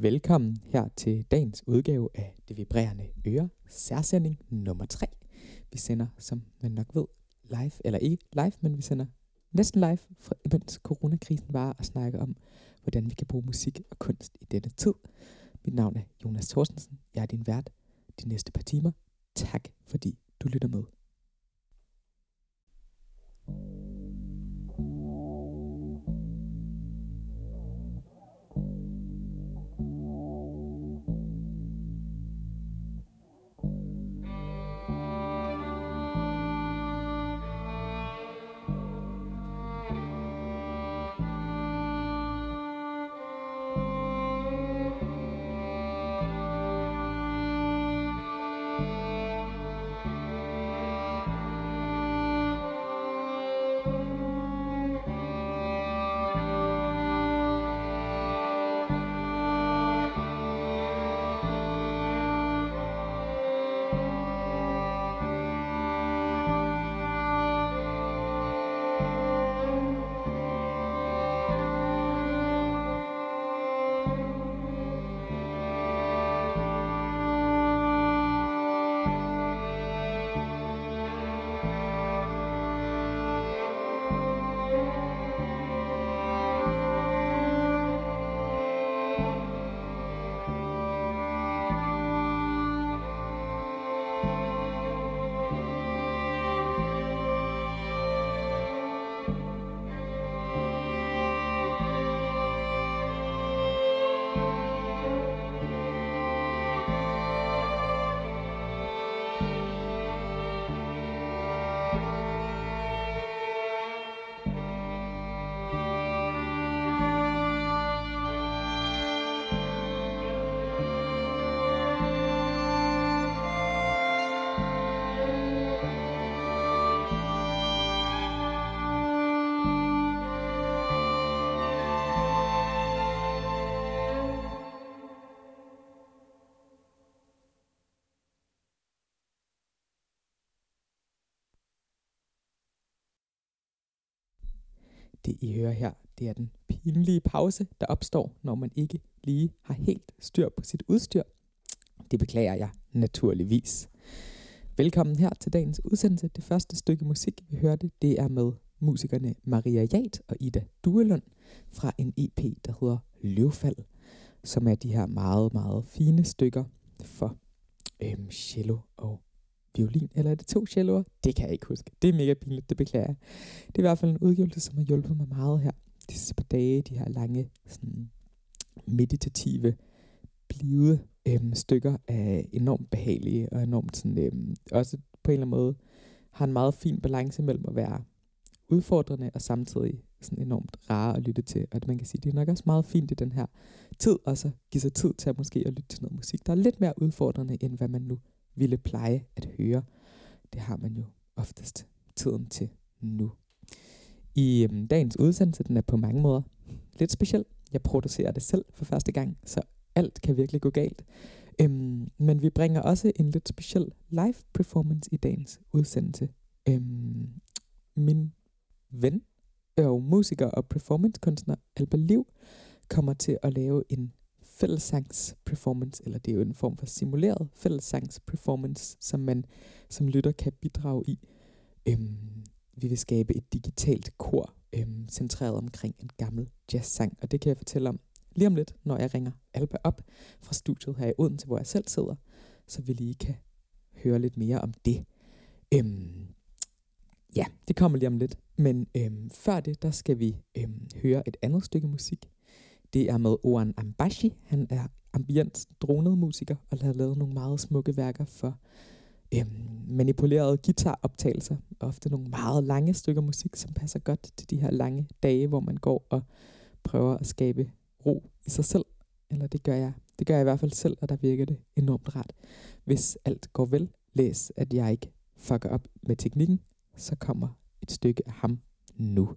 Velkommen her til dagens udgave af Det Vibrerende Øre, særsending nummer 3. Vi sender, som man nok ved, live, eller ikke live, men vi sender næsten live, for, mens coronakrisen var og snakker om, hvordan vi kan bruge musik og kunst i denne tid. Mit navn er Jonas Thorstensen. Jeg er din vært de næste par timer. Tak fordi du lytter med. Det I hører her, det er den pinlige pause, der opstår, når man ikke lige har helt styr på sit udstyr. Det beklager jeg naturligvis. Velkommen her til dagens udsendelse. Det første stykke musik, vi hørte, det er med musikerne Maria Jat og Ida Duelund fra en EP, der hedder Løvfald, som er de her meget, meget fine stykker for øhm, cello og violin, eller er det to celloer? Det kan jeg ikke huske. Det er mega pinligt, det beklager jeg. Det er i hvert fald en udgivelse, som har hjulpet mig meget her. De sidste par dage, de her lange, sådan meditative, blide øhm, stykker er enormt behagelige, og enormt sådan, øhm, også på en eller anden måde har en meget fin balance mellem at være udfordrende og samtidig sådan enormt rare at lytte til. Og man kan sige, det er nok også meget fint i den her tid, og så give sig tid til at måske at lytte til noget musik, der er lidt mere udfordrende, end hvad man nu ville pleje at høre. Det har man jo oftest tiden til nu. I øhm, dagens udsendelse, den er på mange måder lidt speciel. Jeg producerer det selv for første gang, så alt kan virkelig gå galt. Øhm, men vi bringer også en lidt speciel live performance i dagens udsendelse. Øhm, min ven og musiker og performancekunstner Alba Liv kommer til at lave en fællesangs performance, eller det er jo en form for simuleret fællesangs performance, som man som lytter kan bidrage i. Øhm, vi vil skabe et digitalt kor, øhm, centreret omkring en gammel jazzsang, og det kan jeg fortælle om lige om lidt, når jeg ringer Alba op fra studiet her i Odense, hvor jeg selv sidder, så vi lige kan høre lidt mere om det. Øhm, ja, det kommer lige om lidt, men øhm, før det, der skal vi øhm, høre et andet stykke musik, det er med Oran Ambashi. Han er ambient dronet musiker og har lavet nogle meget smukke værker for øhm, manipulerede guitaroptagelser. Ofte nogle meget lange stykker musik, som passer godt til de her lange dage, hvor man går og prøver at skabe ro i sig selv. Eller det gør jeg. Det gør jeg i hvert fald selv, og der virker det enormt rart. Hvis alt går vel, læs at jeg ikke fucker op med teknikken, så kommer et stykke af ham nu.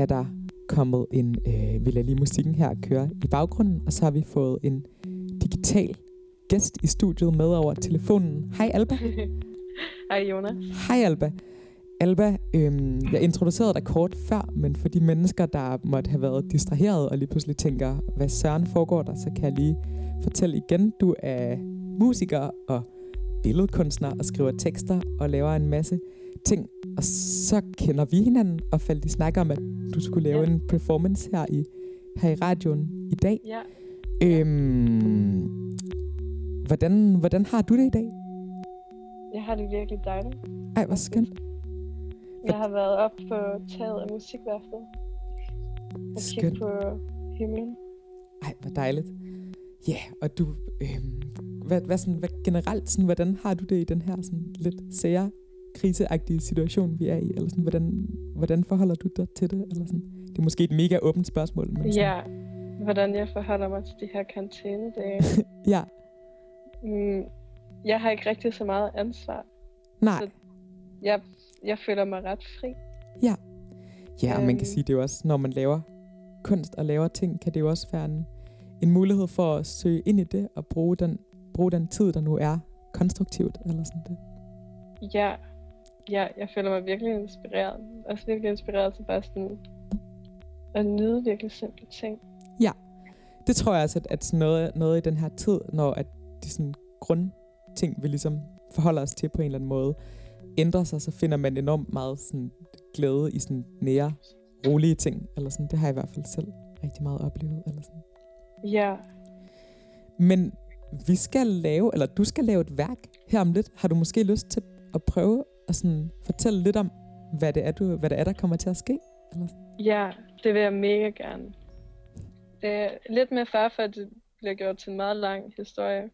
Er der kommet en, øh, vil jeg lige musikken her køre i baggrunden, og så har vi fået en digital gæst i studiet med over telefonen. Hej Alba. Hej Jonas. Hej Alba. Alba, øhm, jeg introducerede dig kort før, men for de mennesker, der måtte have været distraheret og lige pludselig tænker, hvad søren foregår der, så kan jeg lige fortælle igen. Du er musiker og billedkunstner og skriver tekster og laver en masse ting. Og så kender vi hinanden og faldt i snak om, at du skulle lave ja. en performance her i, her i radioen i dag. Ja. Øhm, hvordan, hvordan har du det i dag? Jeg har det virkelig dejligt. Ej, hvor skønt. Jeg har været op på taget af musikværftet. Og kigget på himlen. Ej, hvor dejligt. Ja, yeah, og du, øhm, hvad, hvad, sådan, hvad, generelt, sådan, hvordan har du det i den her sådan, lidt sære, kriseagtige situation, vi er i? Eller sådan, hvordan, hvordan forholder du dig til det? Eller sådan? Det er måske et mega åbent spørgsmål. Men sådan. Ja, hvordan jeg forholder mig til de her karantænedage. ja. Mm, jeg har ikke rigtig så meget ansvar. Nej. Så jeg, jeg føler mig ret fri. Ja. Ja, og man kan øhm. sige, det er jo også, når man laver kunst og laver ting, kan det jo også være en, en mulighed for at søge ind i det og bruge den, bruge den tid, der nu er konstruktivt, eller sådan det. Ja, ja jeg føler mig virkelig inspireret. Også virkelig inspireret til bare sådan at nyde virkelig simple ting. Ja, det tror jeg også, at, at sådan noget, noget i den her tid, når at de sådan grundting, vi ligesom forholder os til på en eller anden måde, ændrer sig, så finder man enormt meget sådan glæde i sådan nære, rolige ting. Eller sådan. Det har jeg i hvert fald selv rigtig meget oplevet. Eller sådan. Ja. Men vi skal lave, eller du skal lave et værk her om lidt. Har du måske lyst til at prøve at sådan fortælle lidt om, hvad det er, du, hvad det er der kommer til at ske? Eller? Ja, det vil jeg mega gerne. Det er lidt med far for, at det bliver gjort til en meget lang historie.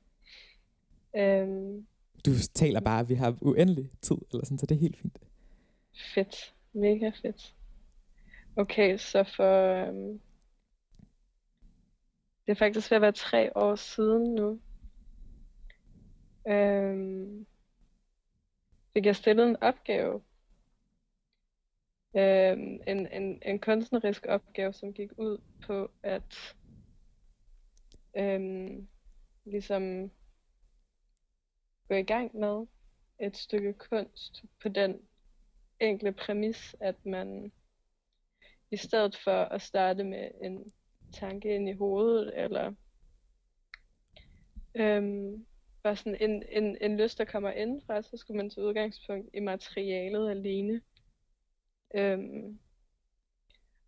Øhm, du taler bare, at vi har uendelig tid, eller sådan, så det er helt fint. Fedt. Mega fedt. Okay, så for... Um, det er faktisk ved at være tre år siden nu. Um, fik jeg stillet en opgave. Um, en, en, en kunstnerisk opgave, som gik ud på at um, ligesom gå i gang med et stykke kunst på den enkle præmis, at man i stedet for at starte med en tanke ind i hovedet, eller øhm, bare sådan en, en, en lyst, der kommer indenfra, så skulle man tage udgangspunkt i materialet alene. Øhm,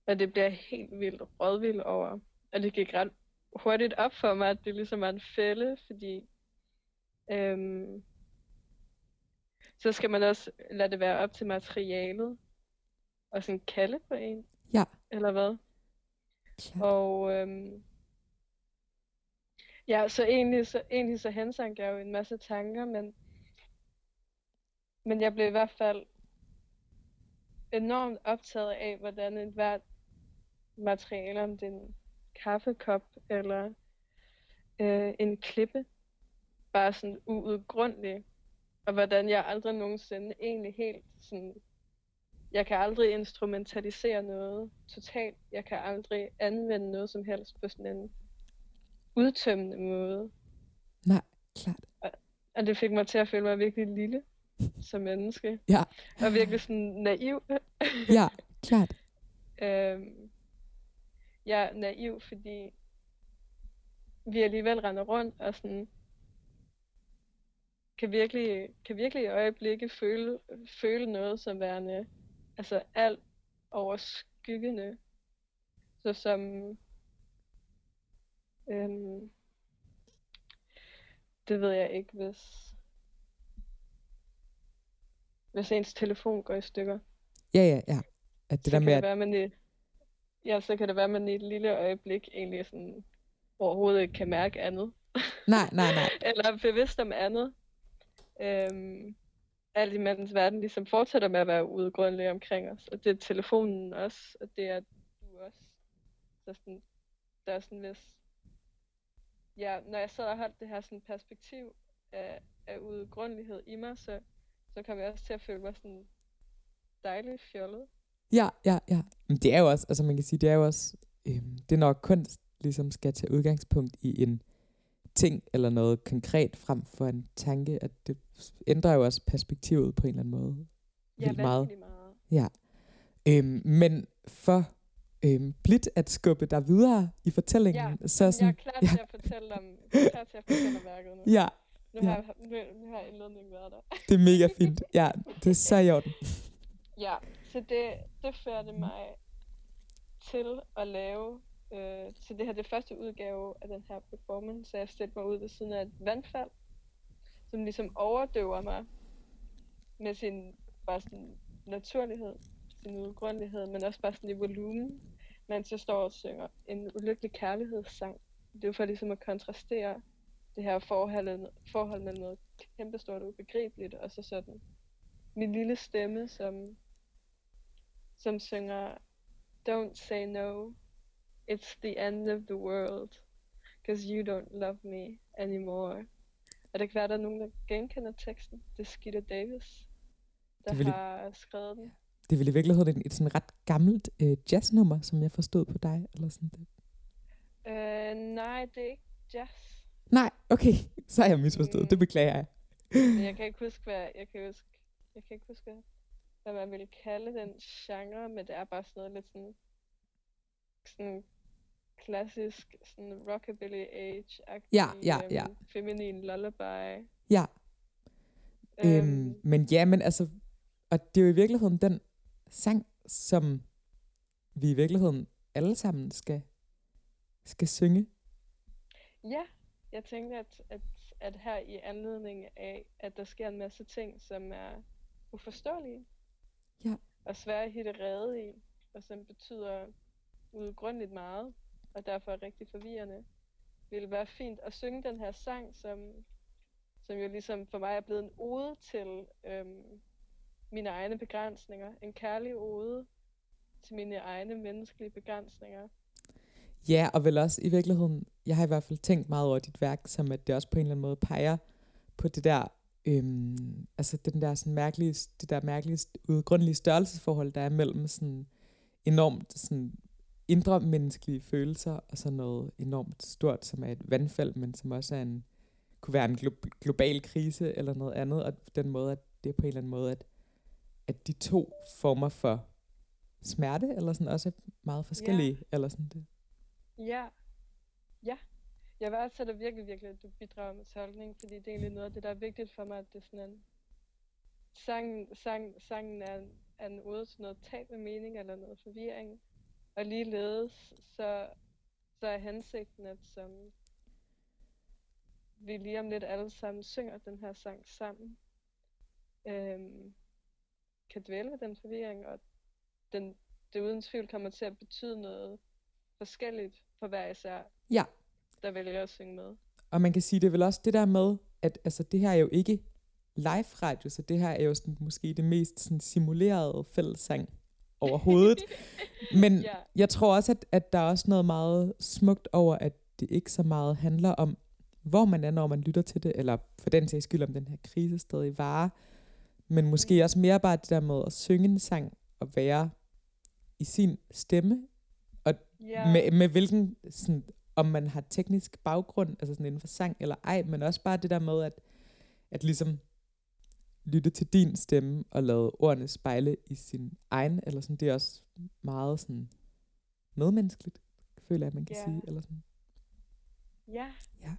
og det bliver helt vildt rådvild over. Og det gik ret hurtigt op for mig, at det ligesom var en fælde, fordi Øhm, så skal man også lade det være op til materialet og sådan kalde på en. Ja. Eller hvad? Ja. Og øhm, ja, så egentlig så, egentlig så hensank jeg jo en masse tanker, men, men jeg blev i hvert fald enormt optaget af, hvordan et hvert materiale, om det er en kaffekop eller øh, en klippe, bare sådan uudgrundelig, og hvordan jeg aldrig nogensinde egentlig helt sådan, jeg kan aldrig instrumentalisere noget totalt, jeg kan aldrig anvende noget som helst på sådan en udtømmende måde. Nej, klart. Og, og det fik mig til at føle mig virkelig lille som menneske. Ja. Og virkelig sådan naiv. ja, klart. øhm, jeg er naiv, fordi vi alligevel render rundt og sådan kan virkelig, kan virkelig i øjeblikket føle, føle noget som værende altså alt overskyggende. Så som øhm, det ved jeg ikke, hvis hvis ens telefon går i stykker. Ja, ja, ja. At det så der med, det være, man i, ja, så kan det være, at man i et lille øjeblik egentlig sådan overhovedet ikke kan mærke andet. Nej, nej, nej. Eller er bevidst om andet. Øhm, alt imens verden ligesom fortsætter med at være udgrundelig omkring os. Og det er telefonen også, og det er du også. Så sådan, der er sådan hvis... Ja, når jeg sad og holdt det her sådan perspektiv af, af udgrundelighed i mig, så, så kom jeg også til at føle mig sådan dejligt fjollet. Ja, ja, ja. Men det er jo også, altså man kan sige, det er jo også, øhm, det er når kunst ligesom skal tage udgangspunkt i en ting eller noget konkret frem for en tanke, at det ændrer jo også perspektivet på en eller anden måde. Ja, Vildt meget. meget. Ja. Øhm, men for øhm, blidt at skubbe dig videre i fortællingen, Ja, så Jeg er sådan, klar ja. til at fortælle om, jeg er klar til at fortælle om værket nu. ja, Nu ja. har, jeg, nu, nu har indledningen været der. det er mega fint. Ja, det er så i orden. Ja, så det, det førte mig til at lave, øh, så det her det første udgave af den her performance, så jeg stillede mig ud ved siden af et vandfald, som ligesom overdøver mig med sin bare sådan naturlighed, sin udgrundelighed, men også bare sådan i volumen, mens jeg står og synger en ulykkelig kærlighedssang. Det er jo for ligesom at kontrastere det her forhold, forhold mellem noget kæmpestort og ubegribeligt, og så sådan min lille stemme, som som synger Don't say no, it's the end of the world, because you don't love me anymore. Og det kan være, der er nogen, der genkender teksten. Det er Skeeter Davis, der Det vil har skrevet den. Det er vel i virkeligheden et, et sådan ret gammelt øh, jazznummer, som jeg forstod på dig. Eller sådan det. Øh, nej, det er ikke jazz. Nej, okay, så har jeg misforstået. Mm. Det beklager jeg. Jeg kan ikke huske, hvad, jeg kan huske, jeg kan ikke huske, hvad- man ville kalde den genre, men det er bare sådan noget lidt sådan, sådan klassisk, sådan rockabilly age-agtig, Ja, ja, ja. øhm, feminin lullaby. Ja, øhm, Øhm, men ja, men altså, og det er jo i virkeligheden den sang, som vi i virkeligheden alle sammen skal, skal synge. ja, jeg tænkte, at, at, at her i anledning af, at der sker en masse ting, som er uforståelige, Ja. og svære at hitte rede i, og som betyder udgrundeligt meget, og derfor er rigtig forvirrende, ville være fint at synge den her sang, som, som jo ligesom for mig er blevet en ode til øhm, mine egne begrænsninger. En kærlig ode til mine egne menneskelige begrænsninger. Ja, og vel også i virkeligheden, jeg har i hvert fald tænkt meget over dit værk, som at det også på en eller anden måde peger på det der, øhm, altså den der sådan mærkelige, det der mærkelige, udgrundelige størrelsesforhold, der er mellem sådan enormt sådan indre menneskelige følelser, og så noget enormt stort, som er et vandfald, men som også er en, kunne være en glo- global krise eller noget andet, og på den måde, at det er på en eller anden måde, at, at de to former for smerte, eller sådan også er meget forskellige, eller sådan det. Ja. Ja. Jeg værdsætter virkelig, virkelig, at du bidrager med tolkning, fordi det er egentlig noget af det, der er vigtigt for mig, at det er sådan en... Sangen, sang, sangen er, en- er en ode til noget tab med mening eller noget forvirring. Og ligeledes, så, så er hensigten, at som vi lige om lidt alle sammen synger den her sang sammen, øhm, kan dvæle ved den forvirring, og den, det uden tvivl kommer til at betyde noget forskelligt for hver især, Ja, der vælger at synge med. og man kan sige, det er vel også det der med, at altså, det her er jo ikke live radio, så det her er jo sådan, måske det mest sådan, simulerede fællessang overhovedet. Men Ja. jeg tror også, at, at der er også noget meget smukt over, at det ikke så meget handler om, hvor man er, når man lytter til det, eller for den sags skyld om den her krise stadig varer, men måske også mere bare det der med at synge en sang og være i sin stemme, Ja, med, med hvilken, sådan, om man har teknisk baggrund, altså sådan inden for sang eller ej, men også bare det der med, at, at ligesom lytte til din stemme og lade ordene spejle i sin egen, eller sådan, det er også meget sådan medmenneskeligt, føler jeg, man kan Ja. sige, eller sådan. ja. Ja.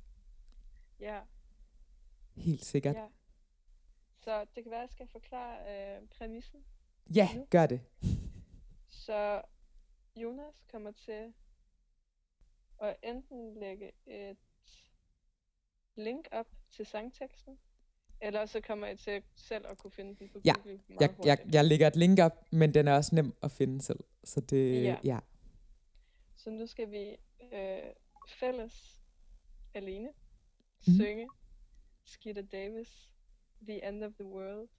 Ja, Helt sikkert. Ja. Så det kan være, at jeg skal forklare øh, præmissen. ja Nu. gør det. Så Jonas kommer til at enten lægge et link op til sangteksten, eller så kommer jeg til selv at kunne finde den på Ja, Google meget Jeg, jeg, hurtigt. jeg lægger et link op, men den er også nem at finde selv. Så det, Ja. ja. Så nu skal vi øh, fælles alene Mhm. synge Skeeter Davis, The End of the World.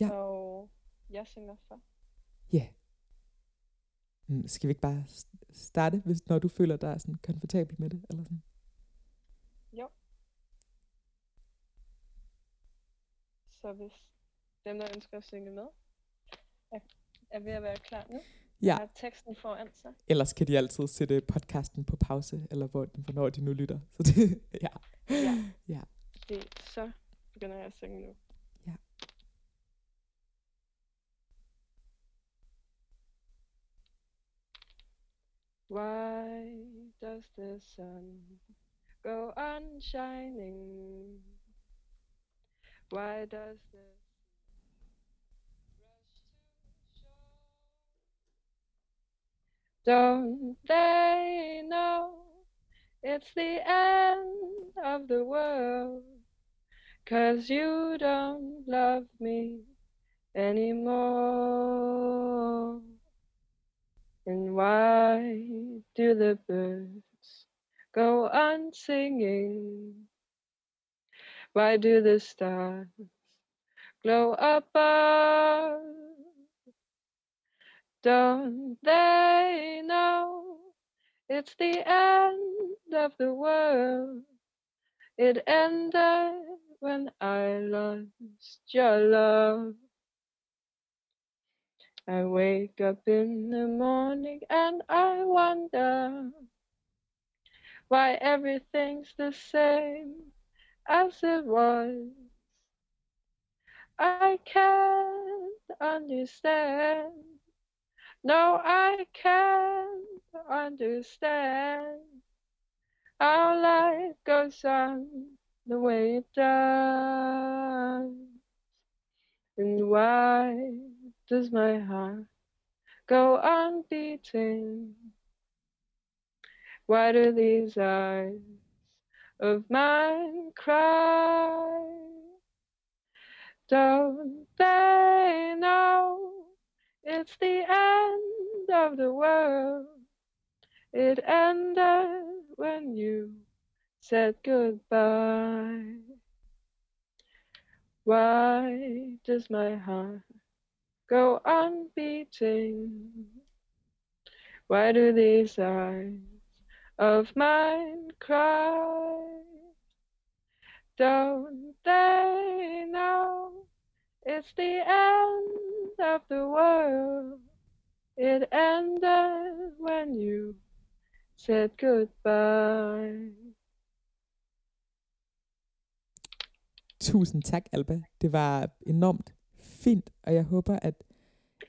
Ja. Og jeg synger for. Ja. Mm, Skal vi ikke bare starte, hvis, når du føler dig sådan komfortabel med det? Eller sådan? Jo. Så hvis dem, der ønsker at synge med, er er ved at være klar nu. Ja. Har teksten foran sig. Ellers kan de altid sætte podcasten på pause, eller hvor, hvornår de nu lytter. Så det, ja. Ja. Ja. Det, så at synge nu. Ja. Why does the sun go on shining? Why does the rush to shore? Don't they know it's the end of the world? Cause you don't love me anymore. And why do the birds go on singing? Why do the stars glow above? Don't they know it's the end of the world? It ended when I lost your love. I wake up in the morning and I wonder why everything's the same as it was. I can't understand. No, I can't understand how life goes on the way it does. And why does my heart go on beating? Why do these eyes of mine cry? Don't they know it's the end of the world? It ended when you said goodbye. Why does my heart go on beating? Why do these eyes of mine cry? Don't they know it's the end of the world? It ended when you said goodbye. Tusind tak, Alba. Det var enormt fint, og jeg håber, at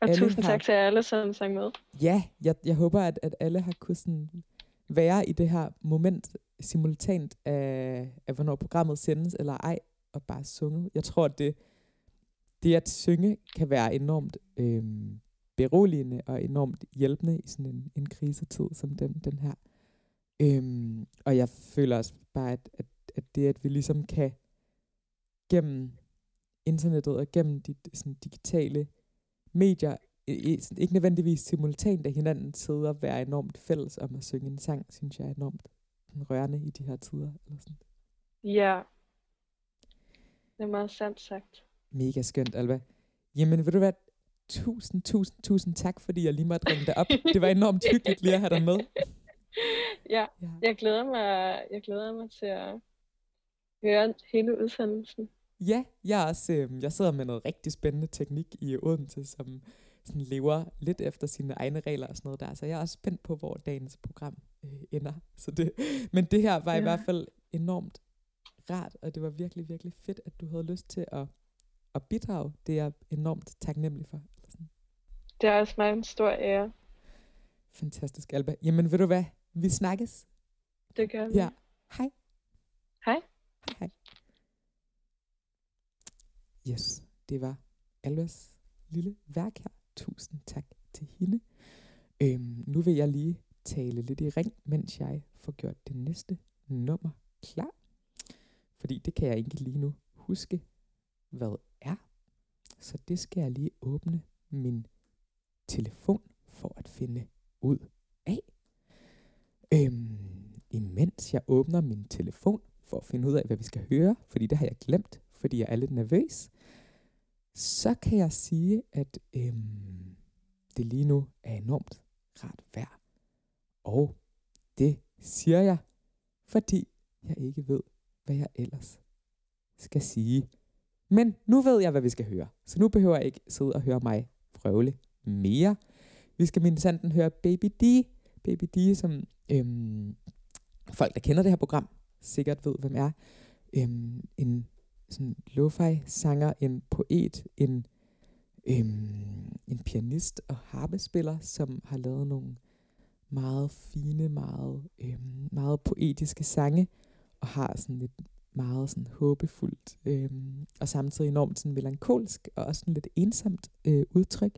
Og Alle tusind har- tak til alle, som sang med. ja, jeg, jeg håber, at, at alle har kunnet sådan være i det her moment simultant af, af, hvornår programmet sendes eller ej, og bare sunget. Jeg tror, at det, det at synge kan være enormt øhm, beroligende og enormt hjælpende i sådan en, en krisetid som den, den her. Øhm, og jeg føler også bare, at, at, at det, at vi ligesom kan gennem internettet og gennem de sådan digitale medier, ikke nødvendigvis simultant af hinanden sidde og være enormt fælles om at synge en sang, synes jeg er enormt rørende i de her tider. Eller sådan. Ja. Det er meget sandt sagt. Mega skønt, Alba. Jamen, ved du hvad? Tusind, tusind, tusind tak, fordi jeg lige måtte ringe dig op. Det var enormt hyggeligt lige at have dig med. ja, Ja. jeg glæder mig, jeg glæder mig til at høre hele udsendelsen. Ja, jeg, også, øh, jeg sidder med noget rigtig spændende teknik i Odense, som sådan lever lidt efter sine egne regler og sådan noget der. Så jeg er også spændt på, hvor dagens program øh, ender. Så det, men det her var ja. i hvert fald enormt rart, og det var virkelig, virkelig fedt, at du havde lyst til at, at bidrage. Det er jeg enormt taknemmelig for. Det er også mig en stor ære. Fantastisk, Alba. Jamen, ved du hvad? Vi snakkes. Det gør vi. Ja. Hej. Hej, hej. Yes, det var Alves lille værk her. Tusind tak til hende. Øhm, nu vil jeg lige tale lidt i ring, mens jeg får gjort det næste nummer klar. Fordi det kan jeg ikke lige nu huske, hvad er. Så det skal jeg lige åbne min telefon for at finde ud af. Øhm, imens jeg åbner min telefon for at finde ud af, hvad vi skal høre, fordi det har jeg glemt, fordi jeg er lidt nervøs, så kan jeg sige, at øhm, det lige nu er enormt rart vejr. Og det siger jeg, fordi jeg ikke ved, hvad jeg ellers skal sige. Men nu ved jeg, hvad vi skal høre, så nu behøver jeg ikke sidde og høre mig prøvle mere. Vi skal min sanden høre Baby D. Baby D, som øhm, folk, der kender det her program, sikkert ved, hvem er. Øhm, en sådan lo-fi sanger, en poet, en, øhm, en pianist og harpespiller, som har lavet nogle meget fine, meget, øhm, meget poetiske sange, og har sådan lidt meget sådan håbefuldt, øhm, og samtidig enormt sådan melankolsk, og også sådan lidt ensomt øh, udtryk,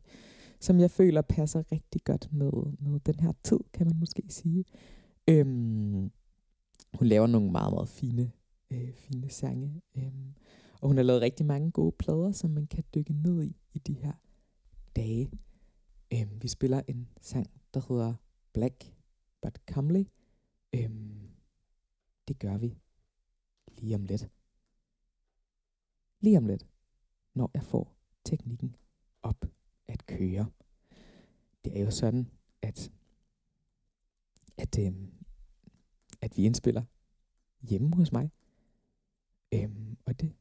som jeg føler passer rigtig godt med, med den her tid, kan man måske sige. Øhm, hun laver nogle meget, meget fine, øh, fine sange, øhm, og hun har lavet rigtig mange gode plader, som man kan dykke ned i i de her dage. Øhm, vi spiller en sang, der hedder Black But Comely. Øhm, det gør vi lige om lidt. Lige om lidt, når jeg får teknikken op at køre. Det er jo sådan, at, at, øh, at vi indspiller hjemme hos mig. Øhm, og det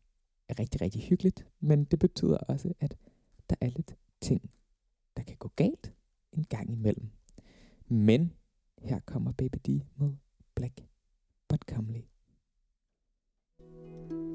er rigtig, rigtig hyggeligt, men det betyder også, at der er lidt ting, der kan gå galt en gang imellem. Men her kommer Baby D med Black But Comely. tried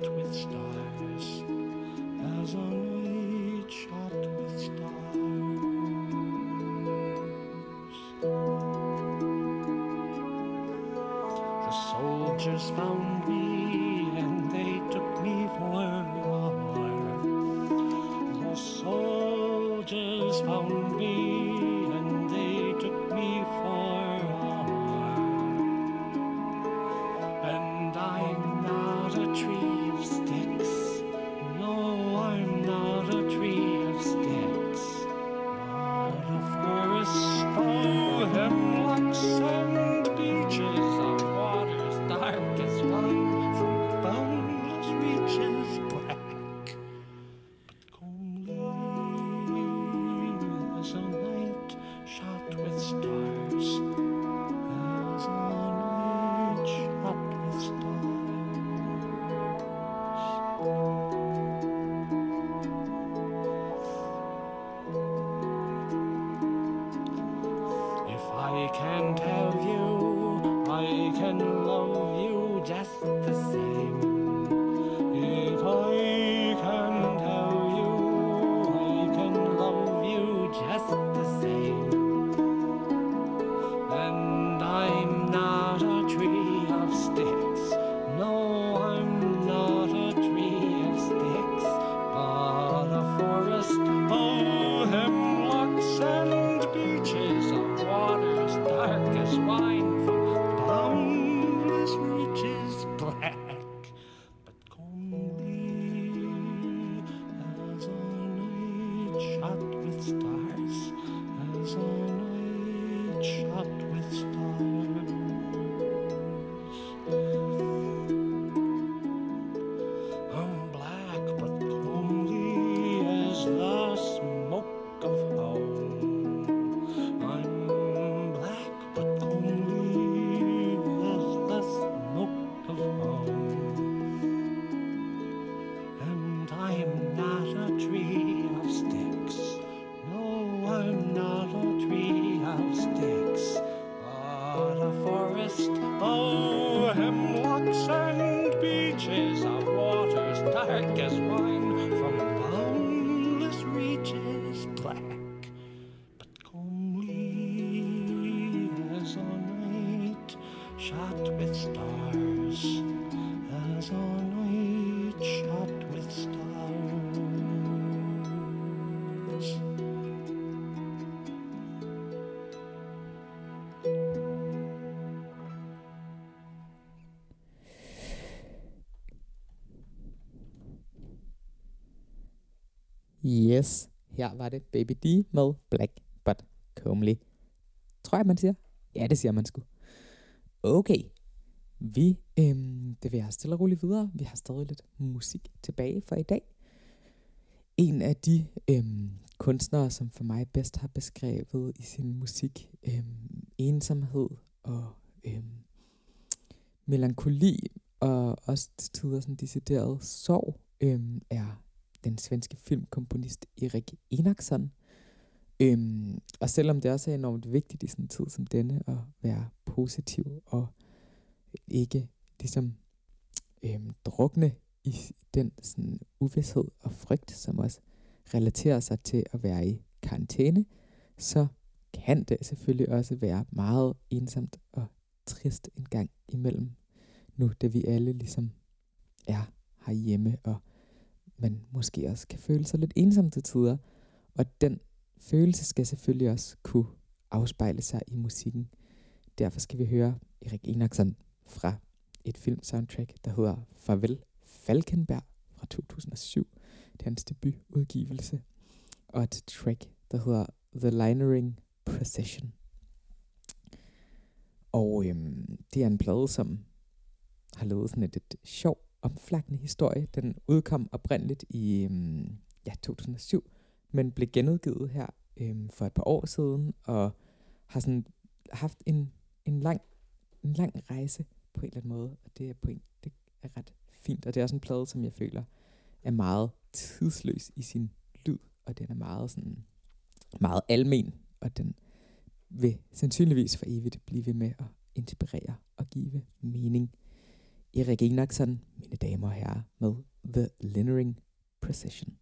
shot with stars, as a night shot with stars. The soldiers found me and they took me for a war. The soldiers found me Can't have you, I can love you just the same. Var det Baby D med Black But Comely. Tror jeg, man siger. Ja, det siger man sgu. Okay, vi øhm, bevæger os stille og roligt videre. Vi har stadig lidt musik tilbage for i dag. En af de øhm, kunstnere, som for mig bedst har beskrevet i sin musik øhm, ensomhed og øhm, melankoli, og også til tider sådan decideret sorg, øhm, er den svenske filmkomponist Erik Enaksson. Øhm, og selvom det også er enormt vigtigt i sådan en tid som denne at være positiv og ikke ligesom øhm, drukne i den sådan uvidshed og frygt, som også relaterer sig til at være i karantæne, så kan det selvfølgelig også være meget ensomt og trist en gang imellem, nu da vi alle ligesom er herhjemme, og man måske også kan føle sig lidt ensom til tider. Og den følelse skal selvfølgelig også kunne afspejle sig i musikken. Derfor skal vi høre Erik Enoksen fra et filmsoundtrack, der hedder Farvel Falkenberg fra 2007. Det er hans debutudgivelse. Og et track, der hedder The Linering Procession. Og øhm, det er en plade, som har lavet sådan et, et sjovt omflakkende historie. Den udkom oprindeligt i øhm, ja, 2007, men blev genudgivet her øhm, for et par år siden, og har sådan haft en, en, lang, en lang rejse på en eller anden måde, og det er, på en, det er ret fint. Og det er også en plade, som jeg føler er meget tidsløs i sin lyd, og den er meget sådan meget almen, og den vil sandsynligvis for evigt blive ved med at inspirere og give mening. Erik Enaksson, mine damer og herrer, med The Linnering Precision.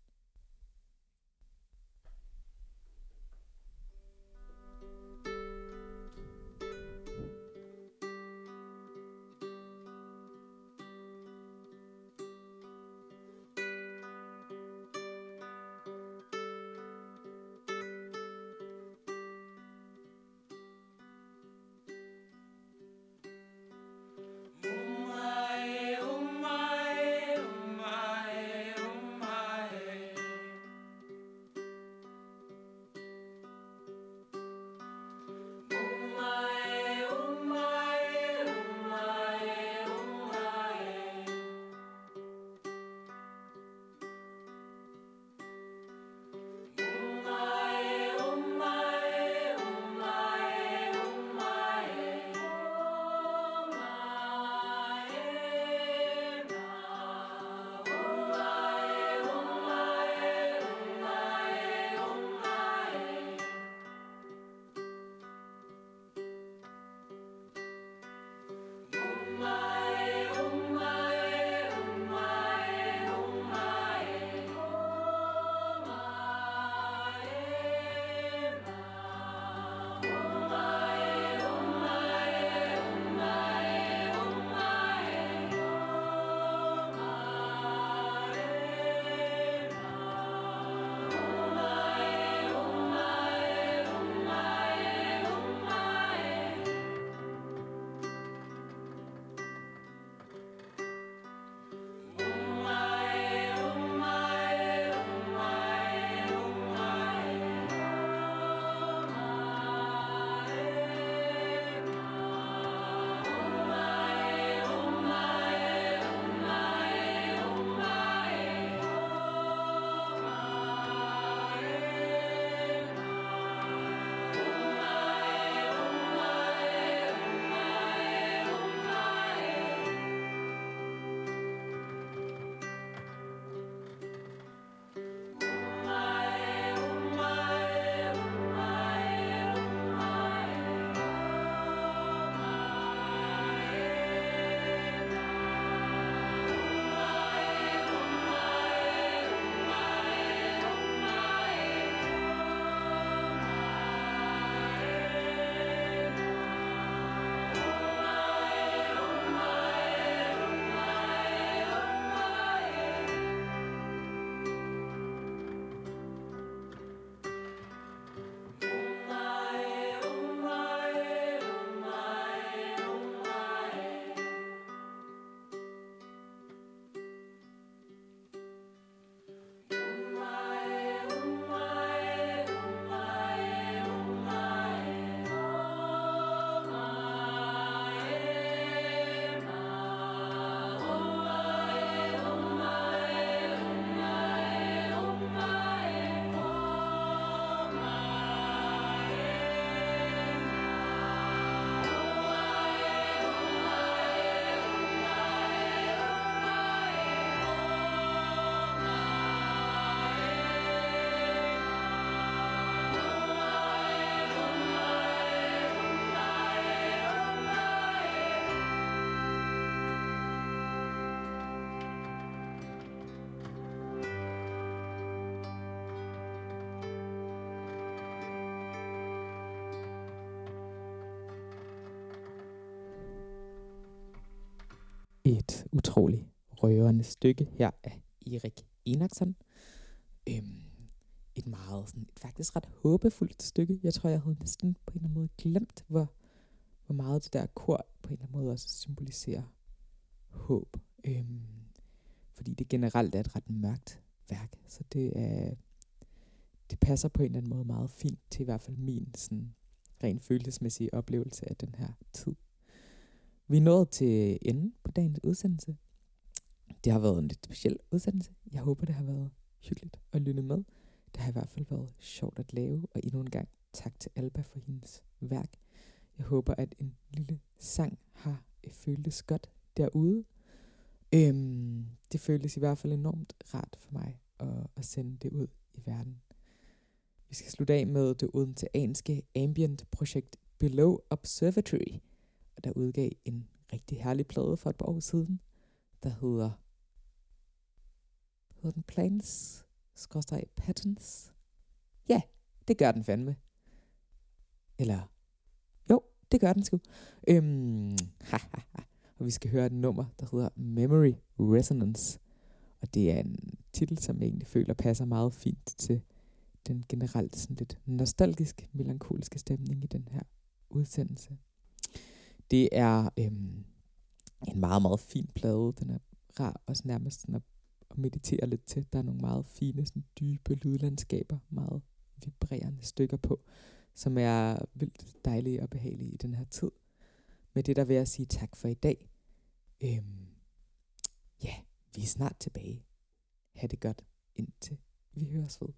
Et utroligt rørende stykke her af Erik Enaksson. Øhm, et meget, sådan, et faktisk ret håbefuldt stykke. Jeg tror, jeg havde næsten på en eller anden måde glemt, hvor, hvor meget det der kor på en eller anden måde også symboliserer håb. Øhm, fordi det generelt er et ret mørkt værk, så det er det passer på en eller anden måde meget fint til i hvert fald min sådan, rent følelsesmæssige oplevelse af den her tid. Vi nåede til enden dagens udsendelse. Det har været en lidt speciel udsendelse. Jeg håber, det har været hyggeligt at lytte med. Det har i hvert fald været sjovt at lave, og endnu en gang tak til Alba for hendes værk. Jeg håber, at en lille sang har øh, føltes godt derude. Øhm, det føltes i hvert fald enormt rart for mig at, at sende det ud i verden. Vi skal slutte af med det odenseanske ambient-projekt Below Observatory, der udgav en rigtig herlig plade for et par år siden, der hedder, hedder den Plans, skorstræk Patterns. Ja, det gør den fandme. Eller, jo, det gør den sgu. Øhm, og vi skal høre et nummer, der hedder Memory Resonance. Og det er en titel, som jeg egentlig føler passer meget fint til den generelt sådan lidt nostalgisk, melankoliske stemning i den her udsendelse. Det er øhm, en meget, meget fin plade. Den er rar også nærmest sådan at, at meditere lidt til. Der er nogle meget fine, sådan dybe lydlandskaber, meget vibrerende stykker på, som er vildt dejlige og behagelige i den her tid. Med det der vil jeg sige tak for i dag. Øhm, ja, vi er snart tilbage. Ha' det godt indtil vi høres ved.